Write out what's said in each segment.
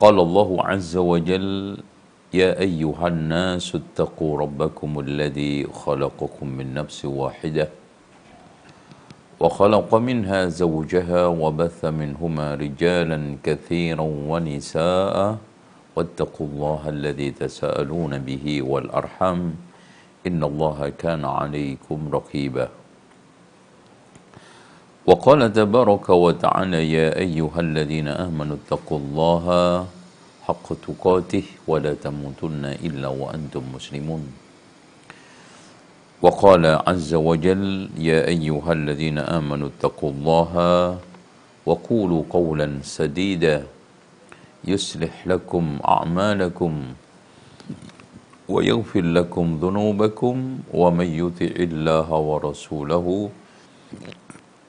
قال الله عز وجل يا أيها الناس اتقوا ربكم الذي خلقكم من نفس واحدة وخلق منها زوجها وبث منهما رجالا كثيرا ونساء واتقوا الله الذي تساءلون به والأرحم إن الله كان عليكم رقيبا. وقال تبارك وتعالى يا أيها الذين آمنوا اتقوا الله حق تقاته ولا تموتن إلا وأنتم مسلمون. وقال عز وجل يا أيها الذين آمنوا اتقوا الله وقولوا قولا سديدا يصلح لكم أعمالكم ويغفر لكم ذنوبكم ومن يطع الله ورسوله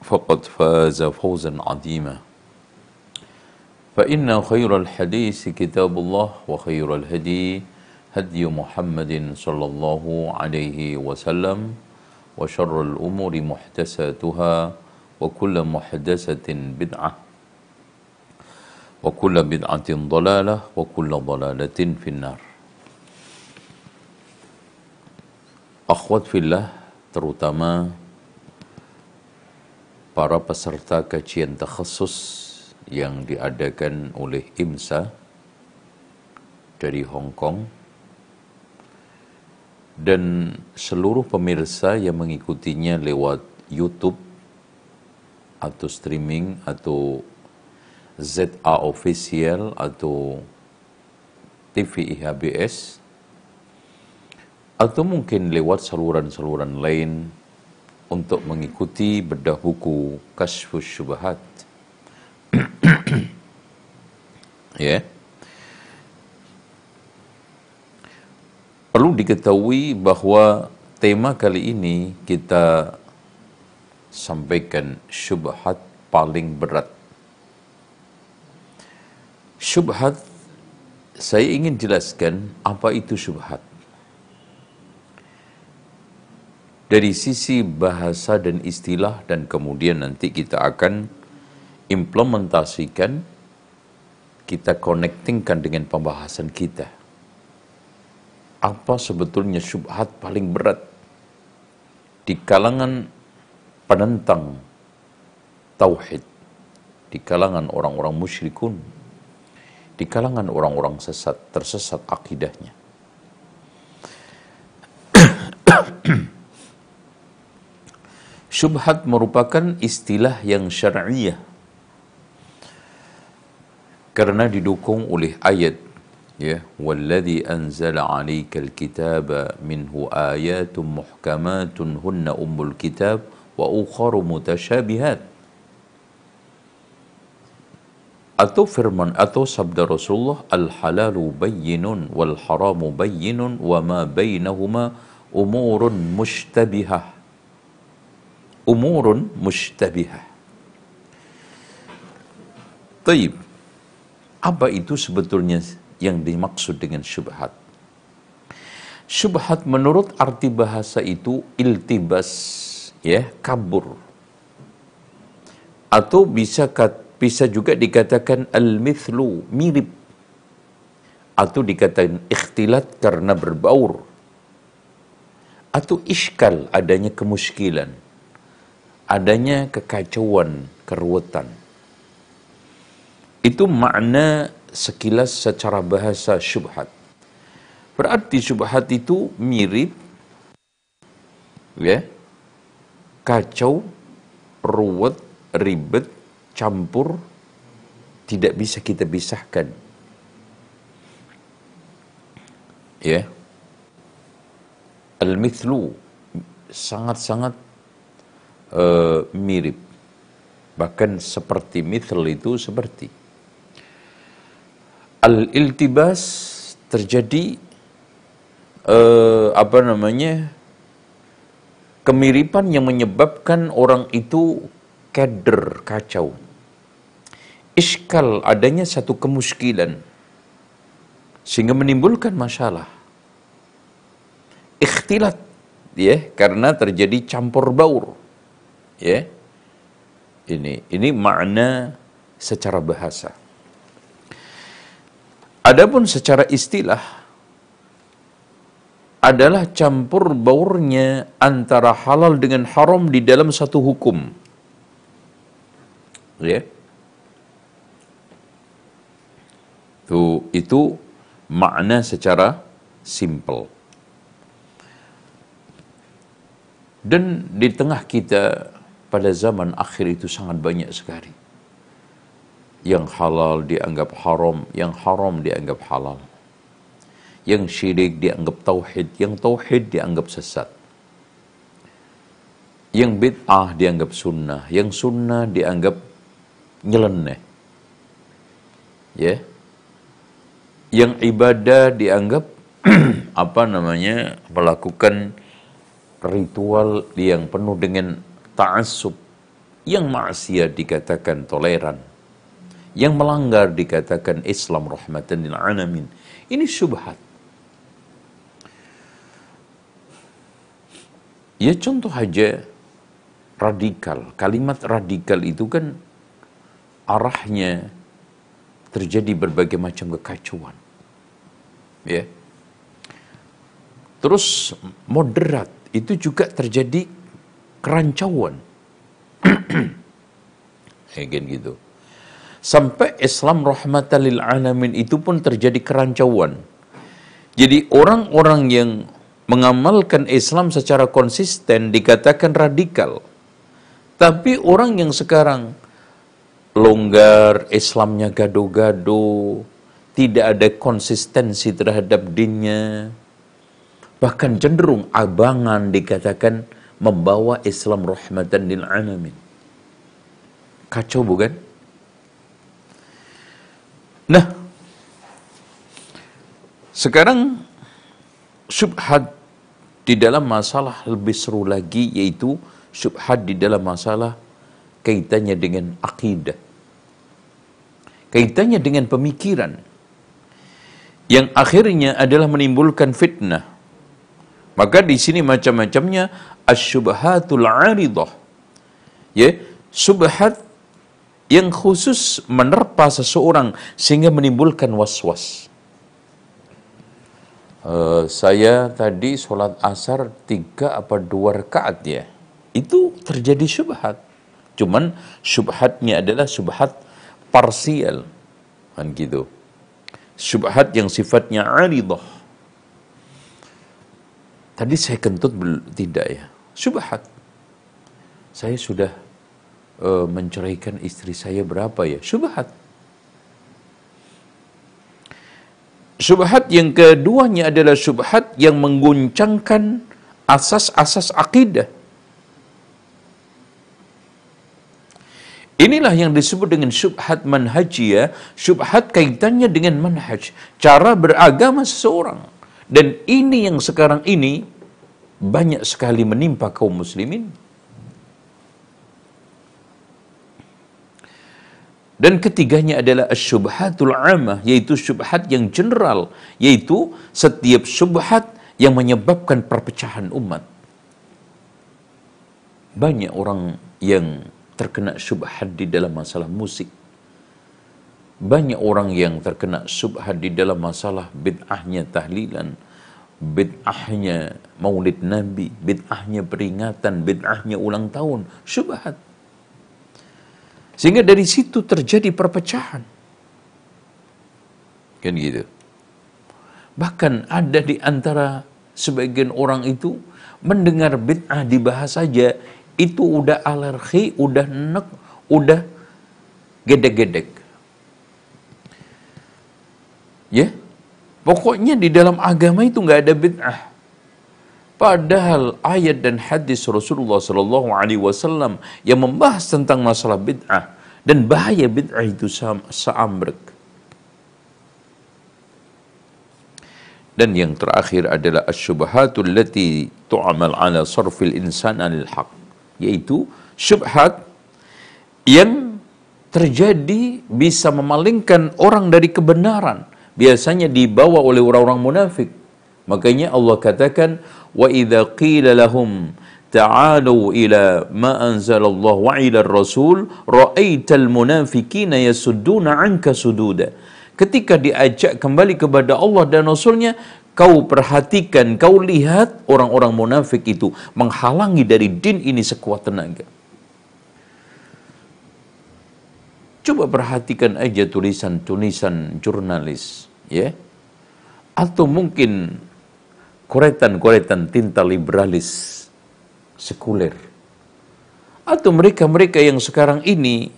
فقد فاز فوزا عظيما. فإن خير الحديث كتاب الله وخير الهدي هدي محمد صلى الله عليه وسلم وشر الأمور محدثاتها وكل محدثة بدعة وكل بدعة ضلالة وكل ضلالة في النار Akhwat fillah terutama para peserta kajian takhasus yang diadakan oleh IMSA dari Hong Kong dan seluruh pemirsa yang mengikutinya lewat YouTube atau streaming atau ZA official atau TV IHBS atau mungkin lewat saluran-saluran lain untuk mengikuti bedah buku Kashfus Syubhat. Ya. Perlu diketahui bahwa tema kali ini kita sampaikan syubhat paling berat. Syubhat saya ingin jelaskan apa itu syubhat. dari sisi bahasa dan istilah dan kemudian nanti kita akan implementasikan kita connectingkan dengan pembahasan kita. Apa sebetulnya syubhat paling berat di kalangan penentang tauhid di kalangan orang-orang musyrikun di kalangan orang-orang sesat tersesat akidahnya? Syubhat merupakan istilah yang syar'iyah karena didukung oleh ayat ya walladzi anzala 'alaikal kitaba minhu ayatun muhkamatun hunna ummul kitab wa ukharu mutasyabihat atau firman atau sabda Rasulullah al halalu bayyinun wal haramu bayyinun wa ma bainahuma umurun mushtabihah umurun mushtabihah. Taib. Apa itu sebetulnya yang dimaksud dengan syubhat? Syubhat menurut arti bahasa itu iltibas, ya, kabur. Atau bisa bisa juga dikatakan al-mithlu, mirip. Atau dikatakan ikhtilat karena berbaur. Atau iskal, adanya kemuskilan adanya kekacauan, keruwetan. Itu makna sekilas secara bahasa syubhat. Berarti syubhat itu mirip ya, kacau, ruwet, ribet, campur, tidak bisa kita pisahkan. Ya. Al-mithlu sangat-sangat uh, mirip. Bahkan seperti mithl itu seperti. Al-iltibas terjadi uh, apa namanya kemiripan yang menyebabkan orang itu keder, kacau. Iskal adanya satu kemuskilan sehingga menimbulkan masalah. Ikhtilat ya karena terjadi campur baur. Ya. Ini ini makna secara bahasa. Adapun secara istilah adalah campur baurnya antara halal dengan haram di dalam satu hukum. Ya. Itu, itu makna secara simple. Dan di tengah kita pada zaman akhir itu sangat banyak sekali. Yang halal dianggap haram, yang haram dianggap halal yang syirik dianggap tauhid, yang tauhid dianggap sesat. Yang bid'ah dianggap sunnah, yang sunnah dianggap nyeleneh. Ya. Yang ibadah dianggap apa namanya? melakukan ritual yang penuh dengan ta'assub. Yang maksiat dikatakan toleran. Yang melanggar dikatakan Islam rahmatan lil alamin. Ini syubhat. Ya contoh aja radikal. Kalimat radikal itu kan arahnya terjadi berbagai macam kekacauan. Ya. Terus moderat itu juga terjadi kerancauan. Kayak gitu. Sampai Islam rahmatan lil alamin itu pun terjadi kerancauan. Jadi orang-orang yang mengamalkan Islam secara konsisten dikatakan radikal. Tapi orang yang sekarang longgar, Islamnya gado-gado, tidak ada konsistensi terhadap dinnya, bahkan cenderung abangan dikatakan membawa Islam rahmatan lil alamin. Kacau bukan? Nah, sekarang subhat di dalam masalah lebih seru lagi yaitu syubhat di dalam masalah kaitannya dengan akidah. Kaitannya dengan pemikiran yang akhirnya adalah menimbulkan fitnah. Maka di sini macam-macamnya asyubhatul aridah. Ya, subhat yang khusus menerpa seseorang sehingga menimbulkan was-was. Uh, saya tadi sholat asar tiga apa dua rakaat ya. Itu terjadi syubhat. Cuman syubhatnya adalah syubhat parsial. Kan gitu. Syubhat yang sifatnya aridah. Tadi saya kentut tidak ya. Syubhat. Saya sudah uh, menceraikan istri saya berapa ya? Syubhat Subhat yang keduanya adalah subhat yang mengguncangkan asas-asas akidah. Inilah yang disebut dengan subhat manhajiyah, subhat kaitannya dengan manhaj, cara beragama seseorang. Dan ini yang sekarang ini banyak sekali menimpa kaum muslimin. Dan ketiganya adalah syubhatul amah, yaitu syubhat yang general, yaitu setiap syubhat yang menyebabkan perpecahan umat. Banyak orang yang terkena syubhat di dalam masalah musik. Banyak orang yang terkena syubhat di dalam masalah bid'ahnya tahlilan, bid'ahnya maulid nabi, bid'ahnya peringatan, bid'ahnya ulang tahun, syubhat. Sehingga dari situ terjadi perpecahan. Kan gitu. Bahkan ada di antara sebagian orang itu mendengar bid'ah dibahas saja itu udah alergi, udah nek, udah gedek-gedek. Ya, pokoknya di dalam agama itu nggak ada bid'ah. Padahal ayat dan hadis Rasulullah Sallallahu Alaihi Wasallam yang membahas tentang masalah bid'ah dan bahaya bid'ah itu seambrek. Dan yang terakhir adalah asyubhatul lati tu'amal ala sarfil insan anil haq. Yaitu syubhat yang terjadi bisa memalingkan orang dari kebenaran. Biasanya dibawa oleh orang-orang munafik. Makanya Allah katakan, وإذا قيل لهم تعالوا إلى ما أنزل الله وإلى الرسول رأيت المنافقين يسدون عنك سدودا ketika diajak kembali kepada Allah dan Rasulnya kau perhatikan kau lihat orang-orang munafik itu menghalangi dari din ini sekuat tenaga. Coba perhatikan aja tulisan-tulisan jurnalis ya. Atau mungkin koretan-koretan tinta liberalis sekuler. Atau mereka-mereka yang sekarang ini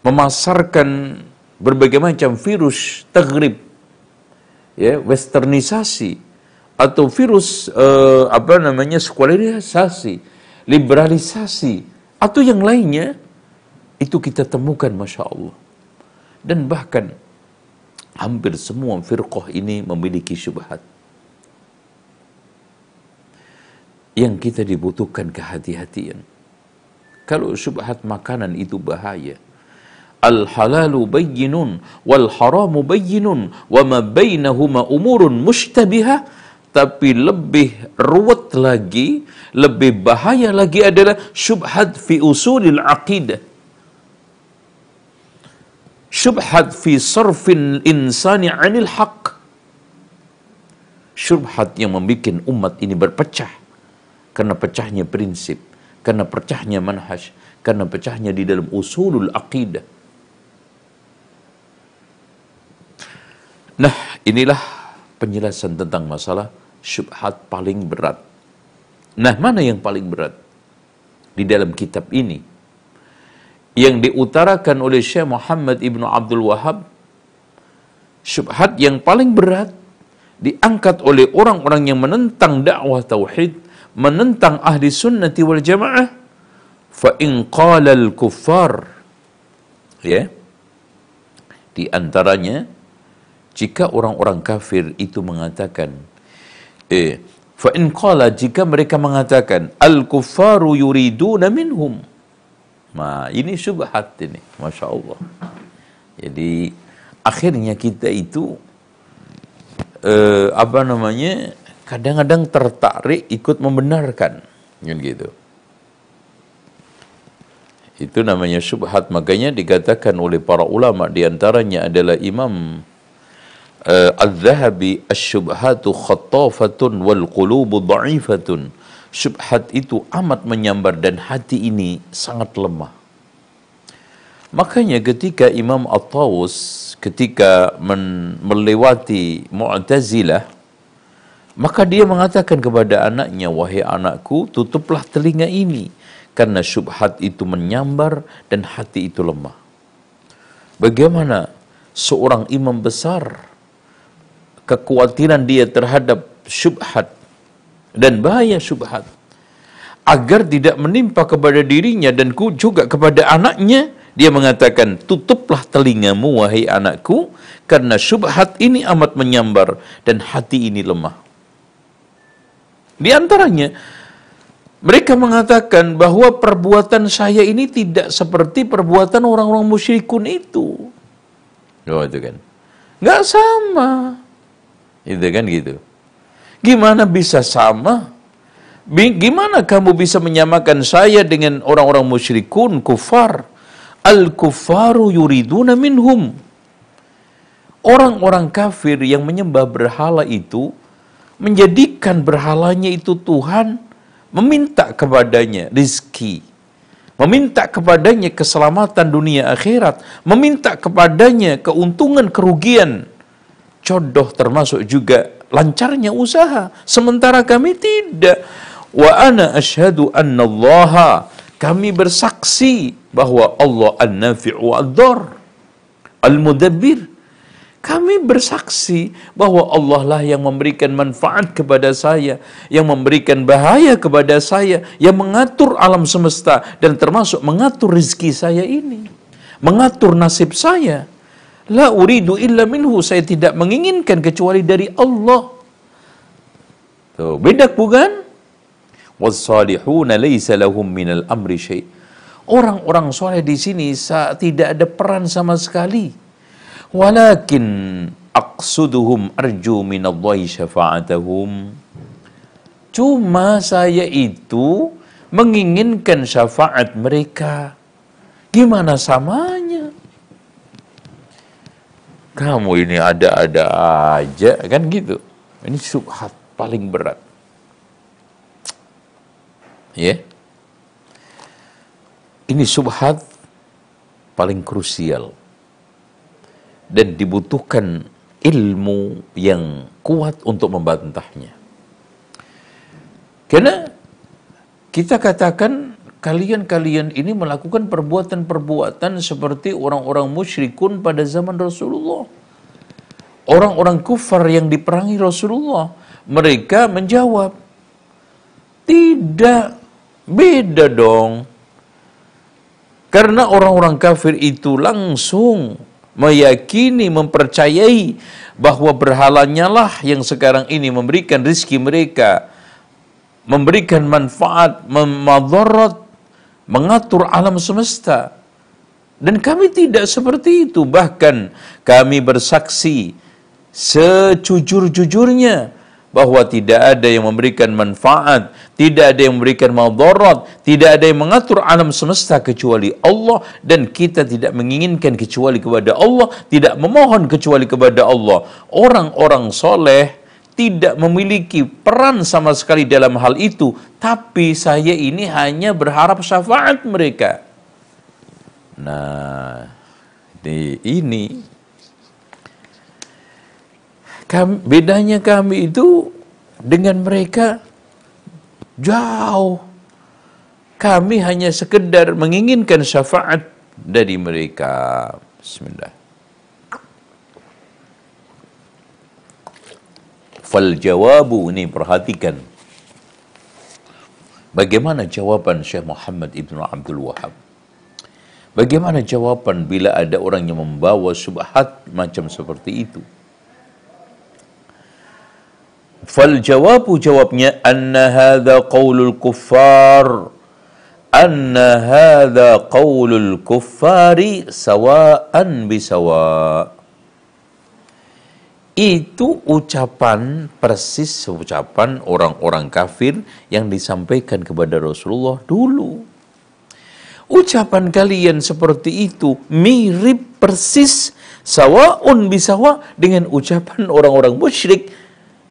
memasarkan berbagai macam virus tagrib, ya, westernisasi, atau virus uh, apa namanya sekularisasi, liberalisasi, atau yang lainnya, itu kita temukan Masya Allah. Dan bahkan hampir semua firqah ini memiliki syubhat. Yang kita dibutuhkan kehati-hatian. Kalau syubhat makanan itu bahaya, al-halalu bayyinun wal haramu bayyinun wa ma bainahuma umurun mushtabihah tapi lebih ruwet lagi, lebih bahaya lagi adalah syubhat fi usulil aqidah. Syubhat fi sarfin insani anil haq. Syubhat yang membuat umat ini berpecah. Karena pecahnya prinsip, karena pecahnya manhaj, karena pecahnya di dalam usulul aqidah. Nah, inilah penjelasan tentang masalah syubhat paling berat. Nah, mana yang paling berat? Di dalam kitab ini. Yang diutarakan oleh Syekh Muhammad Ibnu Abdul Wahab, syubhat yang paling berat diangkat oleh orang-orang yang menentang dakwah tauhid, menentang ahli sunnati wal jamaah, fa in qala al kuffar. Ya. Di antaranya jika orang-orang kafir itu mengatakan eh fa in qala jika mereka mengatakan al kuffaru yuriduna minhum. Nah ini syubhat ini masya Allah jadi akhirnya kita itu eh, apa namanya kadang-kadang tertarik ikut membenarkan. Kan gitu. Itu namanya syubhat. Makanya dikatakan oleh para ulama di antaranya adalah Imam uh, Al-Zahabi Asyubhatu khattafatun wal qulubu dha'ifatun. Syubhat itu amat menyambar dan hati ini sangat lemah. Makanya ketika Imam At-Tawus ketika men melewati Mu'tazilah maka dia mengatakan kepada anaknya wahai anakku tutuplah telinga ini karena syubhat itu menyambar dan hati itu lemah. Bagaimana seorang imam besar kekhawatiran dia terhadap syubhat dan bahaya syubhat agar tidak menimpa kepada dirinya dan juga kepada anaknya dia mengatakan tutuplah telingamu wahai anakku karena syubhat ini amat menyambar dan hati ini lemah di antaranya mereka mengatakan bahwa perbuatan saya ini tidak seperti perbuatan orang-orang musyrikun itu. Oh, itu kan. Nggak sama. Itu kan gitu. Gimana bisa sama? Gimana kamu bisa menyamakan saya dengan orang-orang musyrikun, kufar? Al-kufaru yuriduna minhum. Orang-orang kafir yang menyembah berhala itu menjadikan berhalanya itu Tuhan, meminta kepadanya rizki, meminta kepadanya keselamatan dunia akhirat, meminta kepadanya keuntungan kerugian jodoh termasuk juga lancarnya usaha. Sementara kami tidak. Wa ana asyhadu anna Allah kami bersaksi bahwa Allah an-nafi'u ad-dar al-mudabbir. Kami bersaksi bahwa Allah lah yang memberikan manfaat kepada saya, yang memberikan bahaya kepada saya, yang mengatur alam semesta dan termasuk mengatur rizki saya ini, mengatur nasib saya. La uridu illa minhu. Saya tidak menginginkan kecuali dari Allah. Tuh, beda bukan? Wassalihuna laysa lahum minal amri syai'. Orang-orang soleh di sini tidak ada peran sama sekali. Walakin aqsuduhum arju minallahi syafa'atahum. Cuma saya itu menginginkan syafaat mereka. Gimana samanya? Kamu ini ada-ada aja, kan gitu. Ini subhat paling berat. Ya. Yeah? Ini subhat paling krusial dan dibutuhkan ilmu yang kuat untuk membantahnya. Karena kita katakan kalian-kalian ini melakukan perbuatan-perbuatan seperti orang-orang musyrikun pada zaman Rasulullah. Orang-orang kufar yang diperangi Rasulullah, mereka menjawab, tidak, beda dong karena orang-orang kafir itu langsung meyakini, mempercayai bahwa berhalanya lah yang sekarang ini memberikan rizki mereka, memberikan manfaat, memadarat, mengatur alam semesta. Dan kami tidak seperti itu. Bahkan kami bersaksi sejujur-jujurnya bahwa tidak ada yang memberikan manfaat, tidak ada yang memberikan madarat, tidak ada yang mengatur alam semesta kecuali Allah dan kita tidak menginginkan kecuali kepada Allah, tidak memohon kecuali kepada Allah. Orang-orang soleh tidak memiliki peran sama sekali dalam hal itu, tapi saya ini hanya berharap syafaat mereka. Nah, di ini kami, bedanya kami itu dengan mereka jauh. Kami hanya sekedar menginginkan syafaat dari mereka. Bismillah. Fal jawabu ini perhatikan. Bagaimana jawaban Syekh Muhammad Ibn Abdul Wahab? Bagaimana jawaban bila ada orang yang membawa subhat macam seperti itu? Fal jawabu jawabnya anna hadha qawlul kuffar. Anna hadha qawlul kuffari sawa'an bisawa' itu ucapan persis ucapan orang-orang kafir yang disampaikan kepada Rasulullah dulu. Ucapan kalian seperti itu mirip persis sawaun bisawa dengan ucapan orang-orang musyrik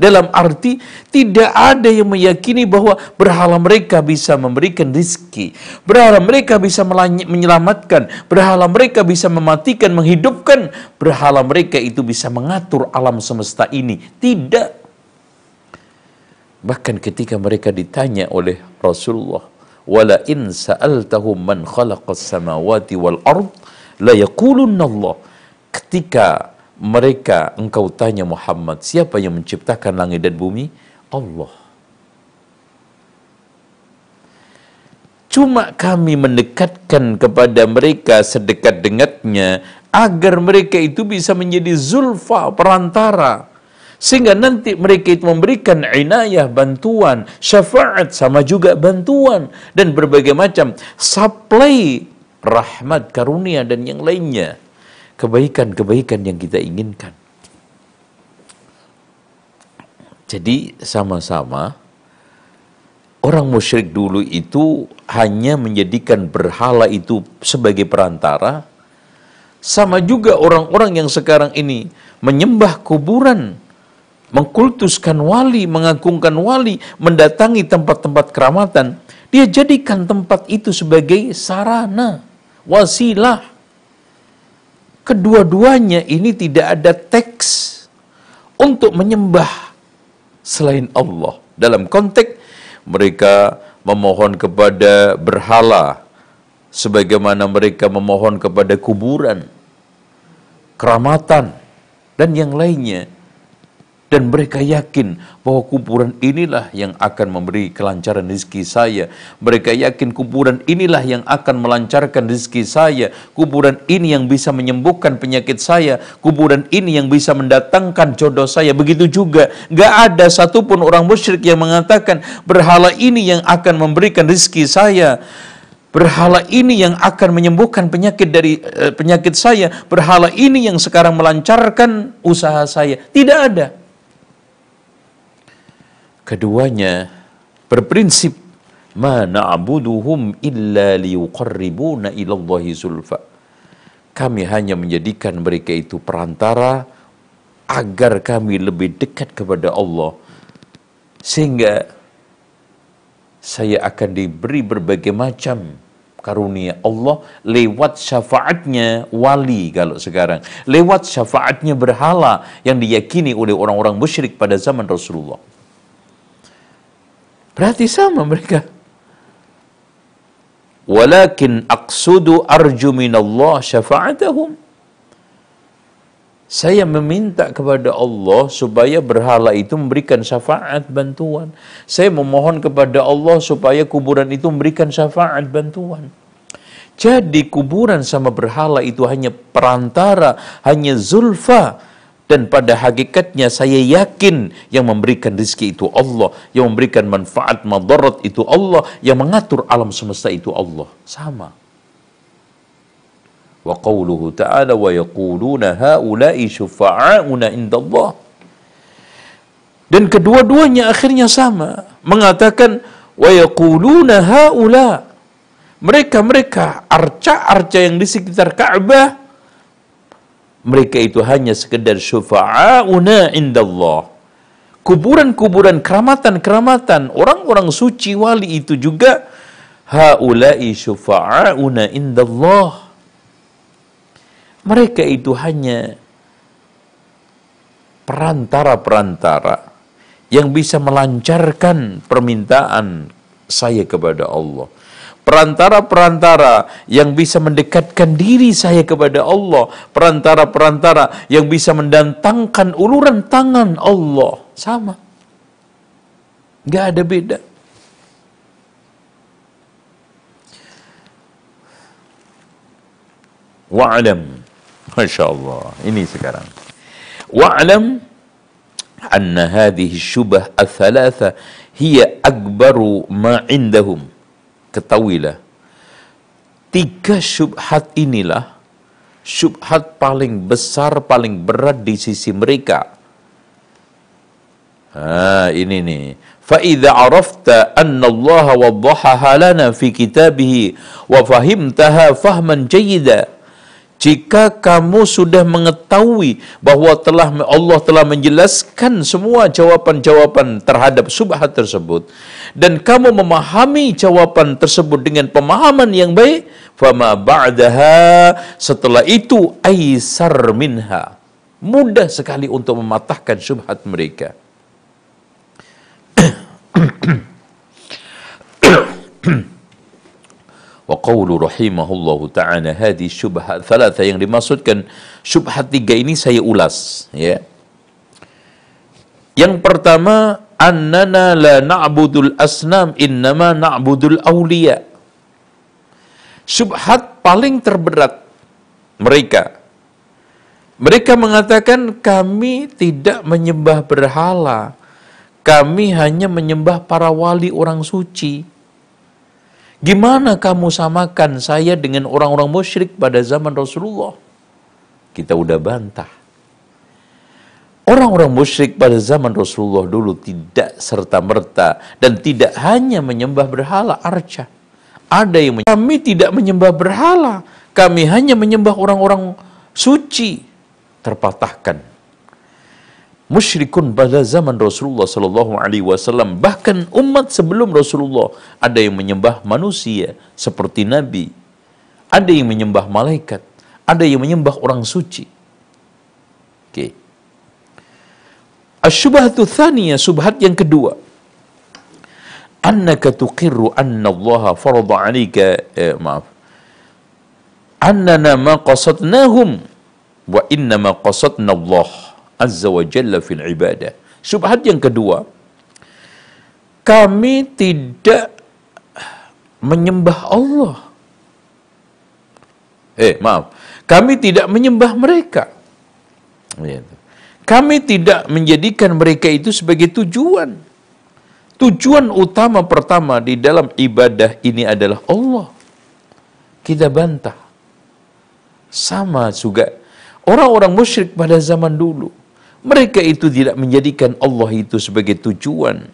Dalam arti tidak ada yang meyakini bahwa berhala mereka bisa memberikan rizki. Berhala mereka bisa menyelamatkan. Berhala mereka bisa mematikan, menghidupkan. Berhala mereka itu bisa mengatur alam semesta ini. Tidak. Bahkan ketika mereka ditanya oleh Rasulullah, wala in sa'altahum man khalaqas samawati wal ard la yaqulunna Allah ketika mereka engkau tanya Muhammad siapa yang menciptakan langit dan bumi? Allah. Cuma kami mendekatkan kepada mereka sedekat dengatnya agar mereka itu bisa menjadi zulfa perantara. Sehingga nanti mereka itu memberikan inayah, bantuan, syafaat sama juga bantuan dan berbagai macam supply rahmat, karunia dan yang lainnya. Kebaikan-kebaikan yang kita inginkan. Jadi sama-sama orang musyrik dulu itu hanya menjadikan berhala itu sebagai perantara. Sama juga orang-orang yang sekarang ini menyembah kuburan mengkultuskan wali, mengagungkan wali, mendatangi tempat-tempat keramatan, dia jadikan tempat itu sebagai sarana, wasilah. Kedua-duanya ini tidak ada teks untuk menyembah selain Allah. Dalam konteks mereka memohon kepada berhala sebagaimana mereka memohon kepada kuburan keramatan, dan yang lainnya. Dan mereka yakin bahwa kuburan inilah yang akan memberi kelancaran rezeki saya. Mereka yakin kuburan inilah yang akan melancarkan rezeki saya. Kuburan ini yang bisa menyembuhkan penyakit saya. Kuburan ini yang bisa mendatangkan jodoh saya. Begitu juga. Gak ada satupun orang musyrik yang mengatakan berhala ini yang akan memberikan rezeki saya. Berhala ini yang akan menyembuhkan penyakit dari uh, penyakit saya. Berhala ini yang sekarang melancarkan usaha saya. Tidak ada. Keduanya berprinsip ma na'buduhum illa liyuqarribuna ilallahi zulfa. Kami hanya menjadikan mereka itu perantara agar kami lebih dekat kepada Allah. Sehingga saya akan diberi berbagai macam karunia Allah lewat syafaatnya wali kalau sekarang. Lewat syafaatnya berhala yang diyakini oleh orang-orang musyrik pada zaman Rasulullah. Berarti sama mereka. Walakin aqsudu arju minallah syafa'atahum. Saya meminta kepada Allah supaya berhala itu memberikan syafaat bantuan. Saya memohon kepada Allah supaya kuburan itu memberikan syafaat bantuan. Jadi kuburan sama berhala itu hanya perantara, hanya zulfa dan pada hakikatnya saya yakin yang memberikan rezeki itu Allah, yang memberikan manfaat madarat itu Allah, yang mengatur alam semesta itu Allah. Sama. Wa qawluhu ta'ala wa yaquluna haula'i syufa'auna indallah. Dan kedua-duanya akhirnya sama, mengatakan wa yaquluna haula mereka-mereka arca-arca yang di sekitar Ka'bah mereka itu hanya sekedar syufa'auna indallah. Kuburan-kuburan keramatan-keramatan orang-orang suci wali itu juga haula'i syufa'auna indallah. Mereka itu hanya perantara-perantara yang bisa melancarkan permintaan saya kepada Allah perantara-perantara yang bisa mendekatkan diri saya kepada Allah, perantara-perantara yang bisa mendatangkan uluran tangan Allah. Sama. Gak ada beda. Wa'alam. Masya Allah. Ini sekarang. Wa'alam anna hadhihi syubah al-thalatha hiya akbaru ma ketahuilah tiga syubhat inilah syubhat paling besar paling berat di sisi mereka. Ha ini nih arafta anna Allah wadhahaha lana fi kitabih wa fahimtaha fahman jayyida jika kamu sudah mengetahui bahwa telah Allah telah menjelaskan semua jawaban-jawaban terhadap subhat tersebut dan kamu memahami jawaban tersebut dengan pemahaman yang baik, fama ba'daha setelah itu aisar minha. Mudah sekali untuk mematahkan subhat mereka. wa qawlu rahimahullahu ta'ala hadhi syubhat thalatha yang dimaksudkan syubhat tiga ini saya ulas ya. Yang pertama annana la na'budul asnam innama na'budul awliya. Syubhat paling terberat mereka. Mereka mengatakan kami tidak menyembah berhala. Kami hanya menyembah para wali orang suci Gimana kamu samakan saya dengan orang-orang musyrik pada zaman Rasulullah? Kita udah bantah. Orang-orang musyrik pada zaman Rasulullah dulu tidak serta-merta dan tidak hanya menyembah berhala arca. Ada yang menyembah. kami tidak menyembah berhala, kami hanya menyembah orang-orang suci. Terpatahkan musyrikun pada zaman Rasulullah sallallahu alaihi wasallam. Bahkan umat sebelum Rasulullah ada yang menyembah manusia seperti nabi. Ada yang menyembah malaikat. Ada yang menyembah orang suci. Oke okay. asyubhatu thaniyah subhat yang kedua. Annaka tuqirru anna Allah farada 'alaika eh, maaf. Annana ma qasadnahum wa innama qasadna Allah azza wa jalla fil ibadah. Subhat yang kedua, kami tidak menyembah Allah. Eh, maaf. Kami tidak menyembah mereka. Kami tidak menjadikan mereka itu sebagai tujuan. Tujuan utama pertama di dalam ibadah ini adalah Allah. Kita bantah. Sama juga orang-orang musyrik pada zaman dulu. Mereka itu tidak menjadikan Allah itu sebagai tujuan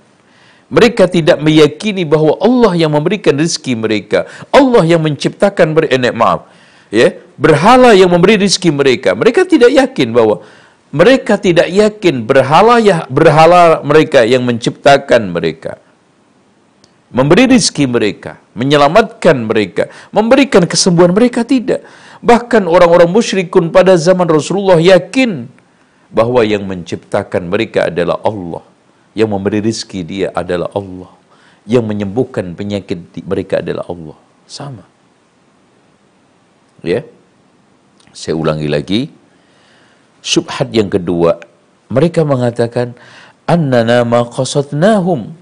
mereka tidak meyakini bahwa Allah yang memberikan rezeki mereka, Allah yang menciptakan mereka, eh, maaf, ya, berhala yang memberi rezeki mereka. Mereka tidak yakin bahwa mereka tidak yakin berhala ya berhala mereka yang menciptakan mereka. Memberi rezeki mereka, menyelamatkan mereka, memberikan kesembuhan mereka tidak. Bahkan orang-orang musyrikun pada zaman Rasulullah yakin bahwa yang menciptakan mereka adalah Allah yang memberi rizki dia adalah Allah. Yang menyembuhkan penyakit mereka adalah Allah. Sama. Ya. Saya ulangi lagi. Subhat yang kedua. Mereka mengatakan, Annana ma qasadnahum.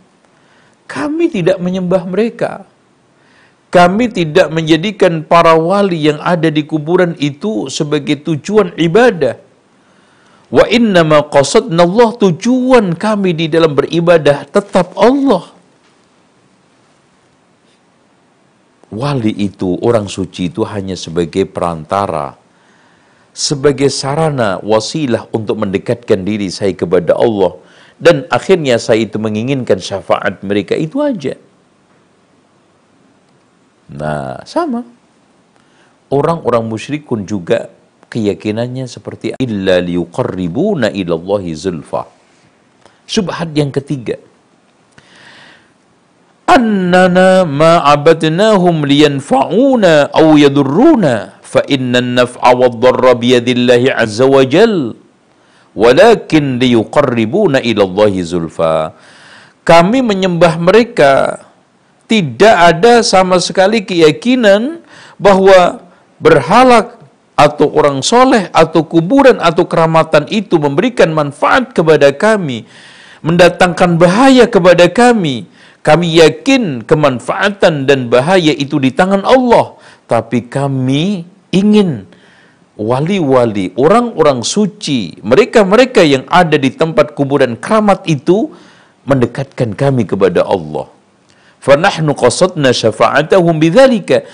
Kami tidak menyembah mereka. Kami tidak menjadikan para wali yang ada di kuburan itu sebagai tujuan ibadah Wa innama qasadna Allah tujuan kami di dalam beribadah tetap Allah. Wali itu, orang suci itu hanya sebagai perantara, sebagai sarana, wasilah untuk mendekatkan diri saya kepada Allah. Dan akhirnya saya itu menginginkan syafaat mereka, itu aja. Nah, sama. Orang-orang musyrikun juga keyakinannya seperti illa liuqarribuna ilallahi zulfa. Subhat yang ketiga. Annana ma abadnahum liyanfa'una aw yadurruna fa inna an-naf'a wad-dharra biyadillahi azza wa jal walakin liyuqarribuna ilallahi zulfa. Kami menyembah mereka tidak ada sama sekali keyakinan bahwa berhala atau orang soleh atau kuburan atau keramatan itu memberikan manfaat kepada kami, mendatangkan bahaya kepada kami. Kami yakin kemanfaatan dan bahaya itu di tangan Allah, tapi kami ingin wali-wali, orang-orang suci, mereka-mereka yang ada di tempat kuburan keramat itu mendekatkan kami kepada Allah. Fanahnu qasadna syafa'atahum bidzalika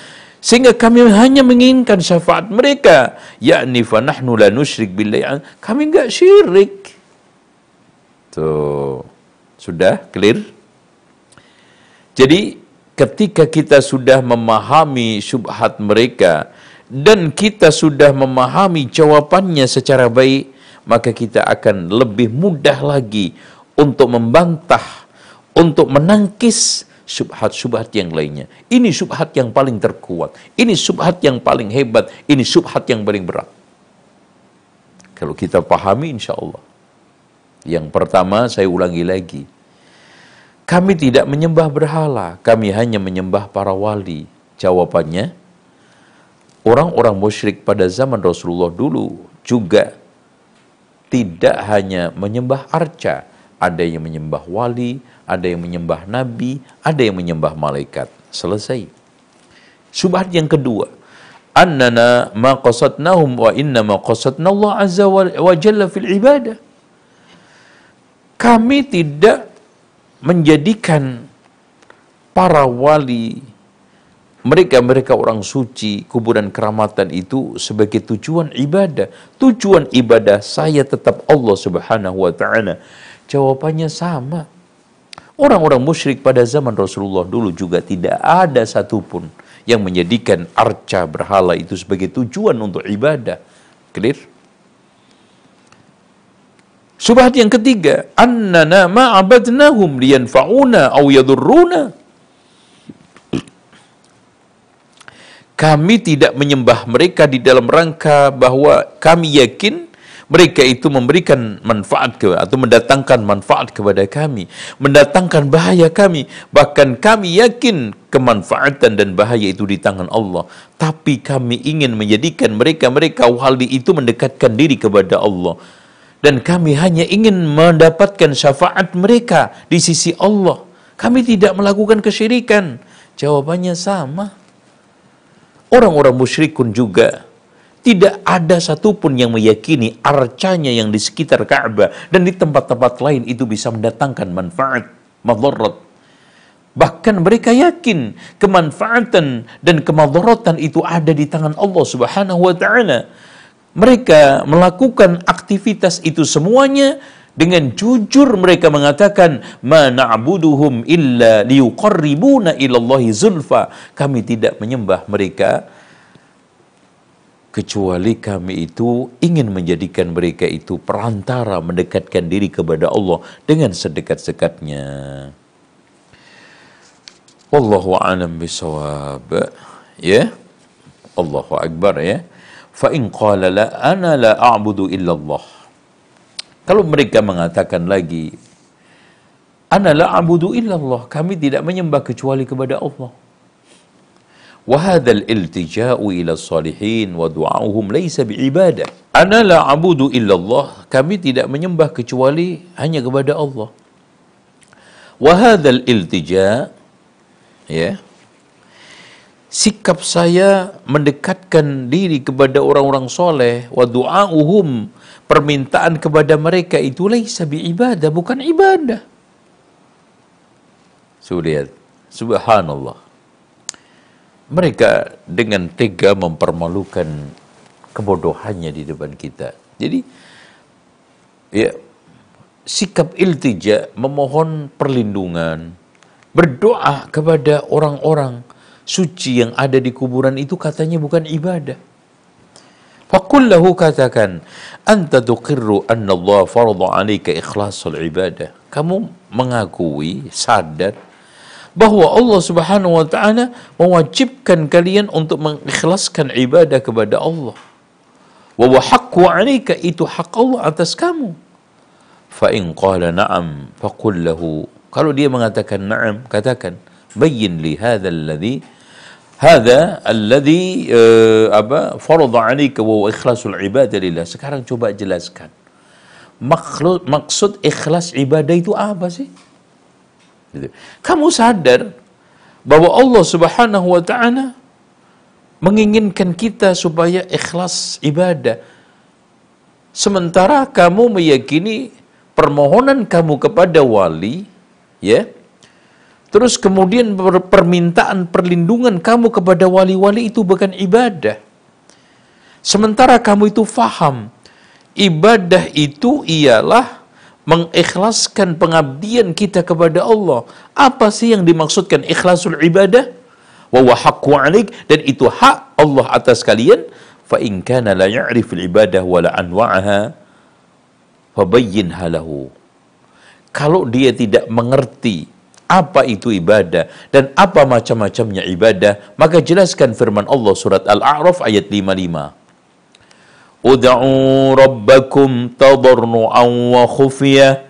sehingga kami hanya menginginkan syafaat mereka. Yakni fanahnu la nusyrik billahi. Kami enggak syirik. Tuh. Sudah clear? Jadi ketika kita sudah memahami syubhat mereka dan kita sudah memahami jawabannya secara baik, maka kita akan lebih mudah lagi untuk membantah, untuk menangkis subhat-subhat yang lainnya. Ini subhat yang paling terkuat. Ini subhat yang paling hebat. Ini subhat yang paling berat. Kalau kita pahami insya Allah. Yang pertama saya ulangi lagi. Kami tidak menyembah berhala. Kami hanya menyembah para wali. Jawabannya, orang-orang musyrik pada zaman Rasulullah dulu juga tidak hanya menyembah arca. Ada yang menyembah wali, ada yang menyembah nabi, ada yang menyembah malaikat. Selesai. Subhat yang kedua, annana ma qasadnahum wa inna ma Allah azza wa jalla fil ibadah. Kami tidak menjadikan para wali mereka-mereka orang suci, kuburan keramatan itu sebagai tujuan ibadah. Tujuan ibadah saya tetap Allah Subhanahu wa taala. Jawabannya sama. Orang-orang musyrik pada zaman Rasulullah dulu juga tidak ada satupun yang menjadikan arca berhala itu sebagai tujuan untuk ibadah. Clear? Subhat yang ketiga, annana ma'abadnahum liyanfa'una aw yadurruna. Kami tidak menyembah mereka di dalam rangka bahwa kami yakin mereka itu memberikan manfaat ke atau mendatangkan manfaat kepada kami, mendatangkan bahaya kami. Bahkan kami yakin kemanfaatan dan bahaya itu di tangan Allah. Tapi kami ingin menjadikan mereka-mereka wali itu mendekatkan diri kepada Allah. Dan kami hanya ingin mendapatkan syafaat mereka di sisi Allah. Kami tidak melakukan kesyirikan. Jawabannya sama. Orang-orang musyrikun juga tidak ada satupun yang meyakini arcanya yang di sekitar Ka'bah dan di tempat-tempat lain itu bisa mendatangkan manfaat, madarat. Bahkan mereka yakin kemanfaatan dan kemadaratan itu ada di tangan Allah Subhanahu wa taala. Mereka melakukan aktivitas itu semuanya dengan jujur mereka mengatakan ma na'buduhum illa liyuqarribuna ilallahi zulfa. Kami tidak menyembah mereka kecuali kami itu ingin menjadikan mereka itu perantara mendekatkan diri kepada Allah dengan sedekat-dekatnya. Wallahu a'lam bisawab. Ya. Allahu akbar ya. Fa in qala la ana la a'budu illa Allah. Kalau mereka mengatakan lagi ana la a'budu illa Allah, kami tidak menyembah kecuali kepada Allah. وهذا الالتجاء إلى الصالحين ودعاؤهم ليس بعبادة أنا لا أعبد إلا الله kami tidak menyembah kecuali hanya kepada Allah وهذا الالتجاء ya sikap saya mendekatkan diri kepada orang-orang soleh wa du'auhum permintaan kepada mereka itu laisa bi ibadah bukan ibadah Sudah subhanallah mereka dengan tega mempermalukan kebodohannya di depan kita. Jadi ya sikap iltija memohon perlindungan, berdoa kepada orang-orang suci yang ada di kuburan itu katanya bukan ibadah. Fakullahu katakan, anta tuqirru anna Allah farada 'alaika ikhlasul ibadah. Kamu mengakui, sadar bahwa Allah Subhanahu wa taala mewajibkan kalian untuk mengikhlaskan ibadah kepada Allah. Wa haqqu 'alaika itu hak Allah atas kamu. Fa in qala na'am faqul lahu kalau dia mengatakan na'am katakan bayyin li hadzal ladzi hadza alladhi uh, apa farada 'alaika wa ikhlasul ibadah lillah. Sekarang coba jelaskan. Maksud, maksud ikhlas ibadah itu apa sih? Gitu. Kamu sadar bahwa Allah Subhanahu wa taala menginginkan kita supaya ikhlas ibadah. Sementara kamu meyakini permohonan kamu kepada wali, ya. Terus kemudian permintaan perlindungan kamu kepada wali-wali itu bukan ibadah. Sementara kamu itu faham ibadah itu ialah mengikhlaskan pengabdian kita kepada Allah. Apa sih yang dimaksudkan ikhlasul ibadah? Wa haqqu alik dan itu hak Allah atas kalian. Fa in kana la ya'riful ibadah wa la anwa'aha fabayyinha lahu. Kalau dia tidak mengerti apa itu ibadah dan apa macam-macamnya ibadah, maka jelaskan firman Allah surat Al-A'raf ayat 55. ادعوا ربكم تضرعا وخفية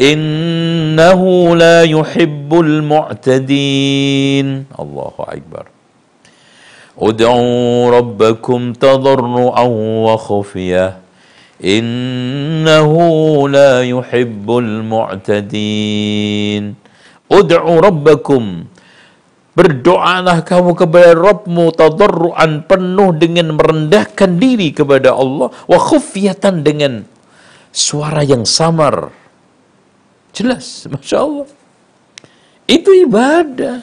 إنه لا يحب المعتدين. الله أكبر. ادعوا ربكم تضرعا وخفية إنه لا يحب المعتدين. ادعوا ربكم Berdoalah kamu kepada Rabbmu tadarruan penuh dengan merendahkan diri kepada Allah wa khufyatan dengan suara yang samar. Jelas, Masya Allah. Itu ibadah.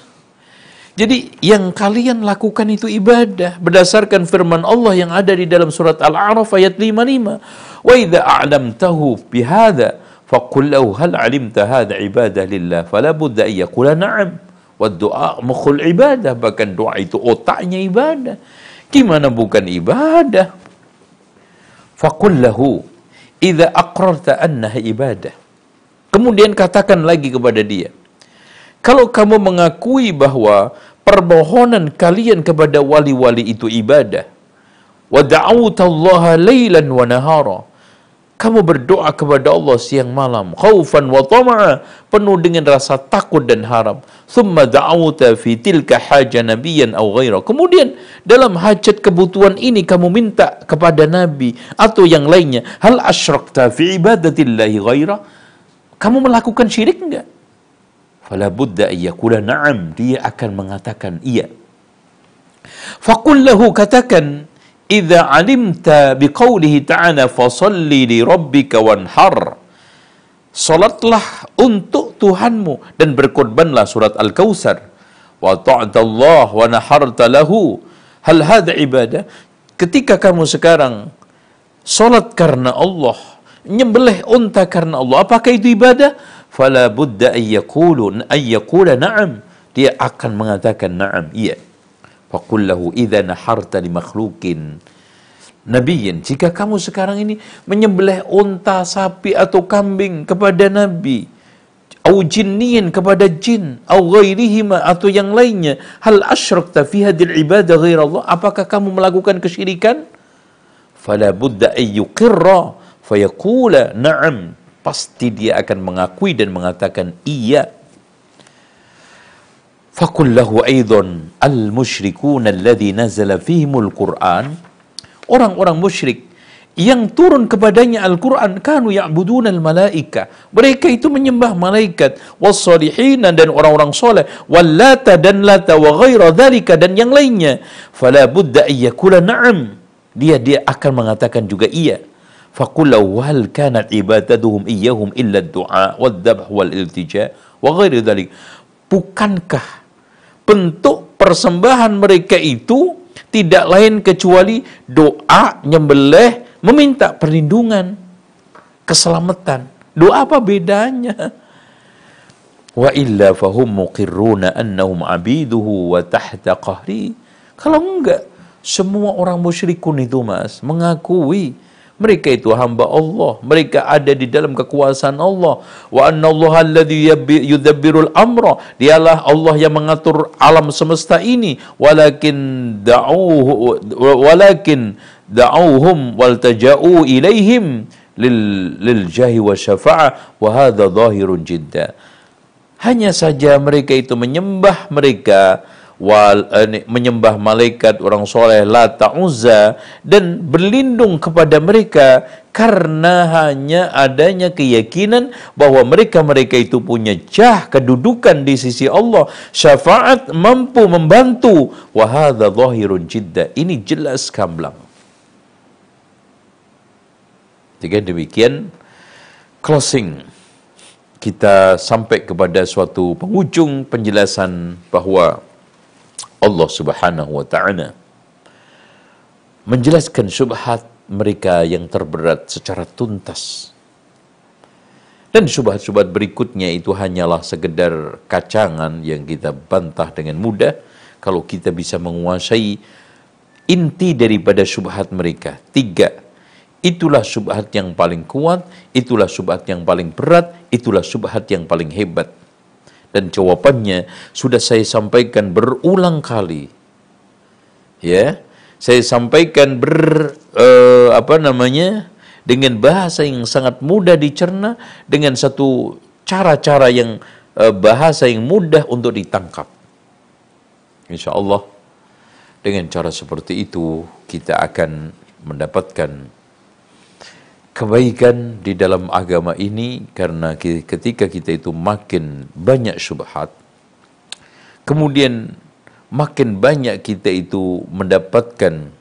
Jadi yang kalian lakukan itu ibadah berdasarkan firman Allah yang ada di dalam surat Al-A'raf ayat 55. Wa idza a'lamtahu bihadza faqul lahu hal 'alimta hadza ibadah lillah fala budda an yaqula na'am. Doa mukhul ibadah. Bahkan doa itu otaknya ibadah. Gimana bukan ibadah? Faqul lahu idza aqrarta annaha ibadah. Kemudian katakan lagi kepada dia. Kalau kamu mengakui bahwa permohonan kalian kepada wali-wali itu ibadah. Wa da'awtallaha laylan wa nahara. Kamu berdoa kepada Allah siang malam khaufan wa tama'a penuh dengan rasa takut dan harap. Thumma da'awta fi tilka haja nabiyyan aw ghaira kemudian dalam hajat kebutuhan ini kamu minta kepada nabi atau yang lainnya hal asyrakta fi ibadatillahi ghaira kamu melakukan syirik enggak? Fala budda ayyakula na'am. Dia akan mengatakan iya. Fakullahu katakan idza alimta biqaulihi ta'ala fasalli li rabbika wanhar Salatlah untuk Tuhanmu dan berkorbanlah surat Al-Kautsar. Wa ta'atallah wa naharta lahu. Hal hadha ibadah? Ketika kamu sekarang salat karena Allah, nyembelih unta karena Allah, apakah itu ibadah? Fala budda ayyakulu ayyakula na'am. Dia akan mengatakan na'am, iya. Faqul lahu idza naharta li nabiyin. Jika kamu sekarang ini menyembelih unta, sapi atau kambing kepada nabi, au jinniyin kepada jin, au ghairihima atau yang lainnya, hal asyrakta fi hadil ibadah ghair Allah? Apakah kamu melakukan kesyirikan? Fala budda ayyuqirra fayaqula na'am. Pasti dia akan mengakui dan mengatakan iya. Fakullahu aidon al musyrikun alladhi nazala fihimul Qur'an. Orang-orang musyrik yang turun kepadanya Al-Quran kanu ya'budun al-malaika. Mereka itu menyembah malaikat wassalihina dan orang-orang soleh. Wallata dan lata wa ghaira dhalika dan yang lainnya. Fala budda ayyakula na'am. Dia dia akan mengatakan juga iya. Fakullahu hal kanat ibadatuhum iyahum illa du'a wal dhabh wal-iltija wa ghairi dhalik. Bukankah bentuk persembahan mereka itu tidak lain kecuali doa, nyembelih, meminta perlindungan, keselamatan. Doa apa bedanya? Wa illa fahum muqirruna annahum abiduhu wa tahta qahri. Kalau enggak, semua orang musyrikun itu mas mengakui mereka itu hamba Allah. Mereka ada di dalam kekuasaan Allah. Wa anna Allah alladhi yudabbirul amra. Dialah Allah yang mengatur alam semesta ini. Walakin da'uhu walakin da'uhum wal taja'u ilaihim lil, lil jahi wa syafa'ah wa hadha zahirun jidda. Hanya saja mereka itu menyembah mereka wal uh, menyembah malaikat orang soleh Lata dan berlindung kepada mereka karena hanya adanya keyakinan bahwa mereka-mereka itu punya jah kedudukan di sisi Allah. Syafaat mampu membantu. Wa hadza zahirun jidda. Ini jelas gamblang. Jika demikian closing. Kita sampai kepada suatu penghujung penjelasan bahwa Allah Subhanahu wa taala menjelaskan syubhat mereka yang terberat secara tuntas. Dan syubhat-syubhat berikutnya itu hanyalah sekedar kacangan yang kita bantah dengan mudah kalau kita bisa menguasai inti daripada syubhat mereka. Tiga, itulah syubhat yang paling kuat, itulah syubhat yang paling berat, itulah syubhat yang paling hebat dan jawabannya sudah saya sampaikan berulang kali. Ya, saya sampaikan ber uh, apa namanya dengan bahasa yang sangat mudah dicerna dengan satu cara-cara yang uh, bahasa yang mudah untuk ditangkap. Insya Allah dengan cara seperti itu kita akan mendapatkan kebaikan di dalam agama ini karena ketika kita itu makin banyak syubhat kemudian makin banyak kita itu mendapatkan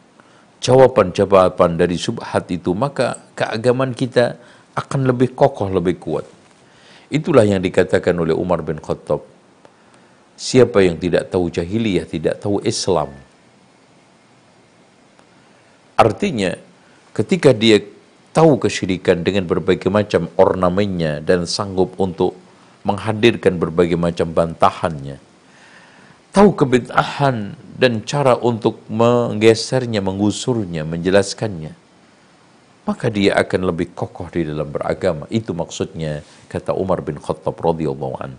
jawaban-jawaban dari syubhat itu maka keagamaan kita akan lebih kokoh lebih kuat. Itulah yang dikatakan oleh Umar bin Khattab. Siapa yang tidak tahu jahiliyah tidak tahu Islam. Artinya ketika dia tahu kesyirikan dengan berbagai macam ornamennya dan sanggup untuk menghadirkan berbagai macam bantahannya. Tahu kebid'ahan dan cara untuk menggesernya, mengusurnya, menjelaskannya. Maka dia akan lebih kokoh di dalam beragama. Itu maksudnya kata Umar bin Khattab radhiyallahu an.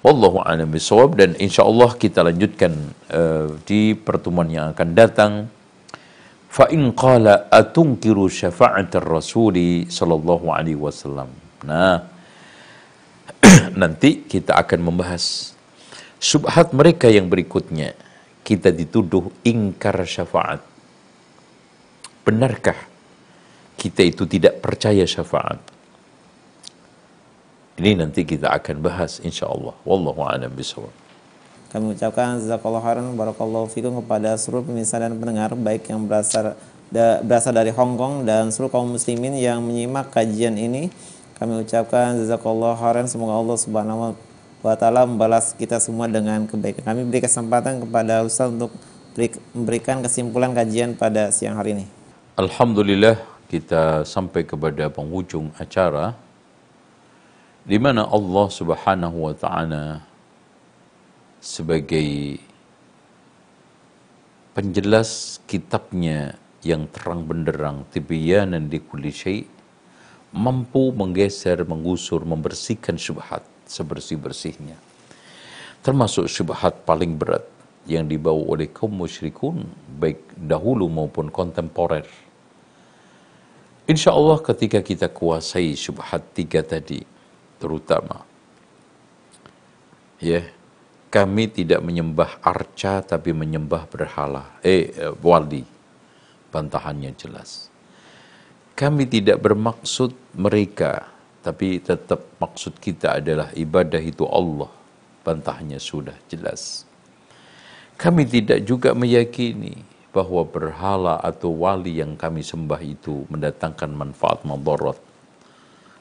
Wallahu a'lam bishawab dan insyaallah kita lanjutkan uh, di pertemuan yang akan datang Fa in qala atunkiru syafa'at rasuli sallallahu alaihi wasallam. Nah, nanti kita akan membahas subhat mereka yang berikutnya. Kita dituduh ingkar syafaat. Benarkah kita itu tidak percaya syafaat? Ini nanti kita akan bahas insyaallah. Wallahu a'lam bishawab. Kami ucapkan jazakallahu khairan barakallahu fikum kepada seluruh pemirsa dan pendengar baik yang berasal da, berasal dari Hong Kong dan seluruh kaum muslimin yang menyimak kajian ini. Kami ucapkan jazakallahu khairan semoga Allah Subhanahu wa taala membalas kita semua dengan kebaikan. Kami beri kesempatan kepada Ustaz untuk memberikan kesimpulan kajian pada siang hari ini. Alhamdulillah kita sampai kepada penghujung acara di mana Allah Subhanahu wa taala sebagai penjelas kitabnya yang terang benderang tibyanan di kulli syai mampu menggeser, menggusur, membersihkan syubhat sebersih-bersihnya. Termasuk syubhat paling berat yang dibawa oleh kaum musyrikun baik dahulu maupun kontemporer. Insya Allah ketika kita kuasai syubhat tiga tadi terutama ya kami tidak menyembah arca tapi menyembah berhala. Eh, eh, wali. Bantahannya jelas. Kami tidak bermaksud mereka, tapi tetap maksud kita adalah ibadah itu Allah. Bantahannya sudah jelas. Kami tidak juga meyakini bahwa berhala atau wali yang kami sembah itu mendatangkan manfaat madarat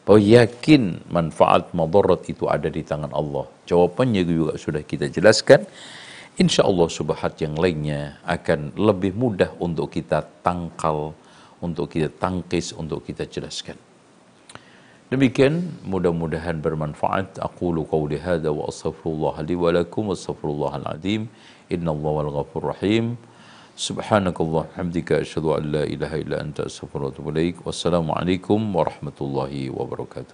bahwa yakin manfaat madarat itu ada di tangan Allah. Jawabannya juga sudah kita jelaskan. Insya Allah subhat yang lainnya akan lebih mudah untuk kita tangkal, untuk kita tangkis, untuk kita jelaskan. Demikian mudah-mudahan bermanfaat. Aku lu qawli hadha wa astaghfirullah li wa lakum al-azim. Inna Allah wal ghafur rahim. سبحانك الله حمدك أشهد أن لا إله إلا أنت أستغفرك وأتوب إليك والسلام عليكم ورحمة الله وبركاته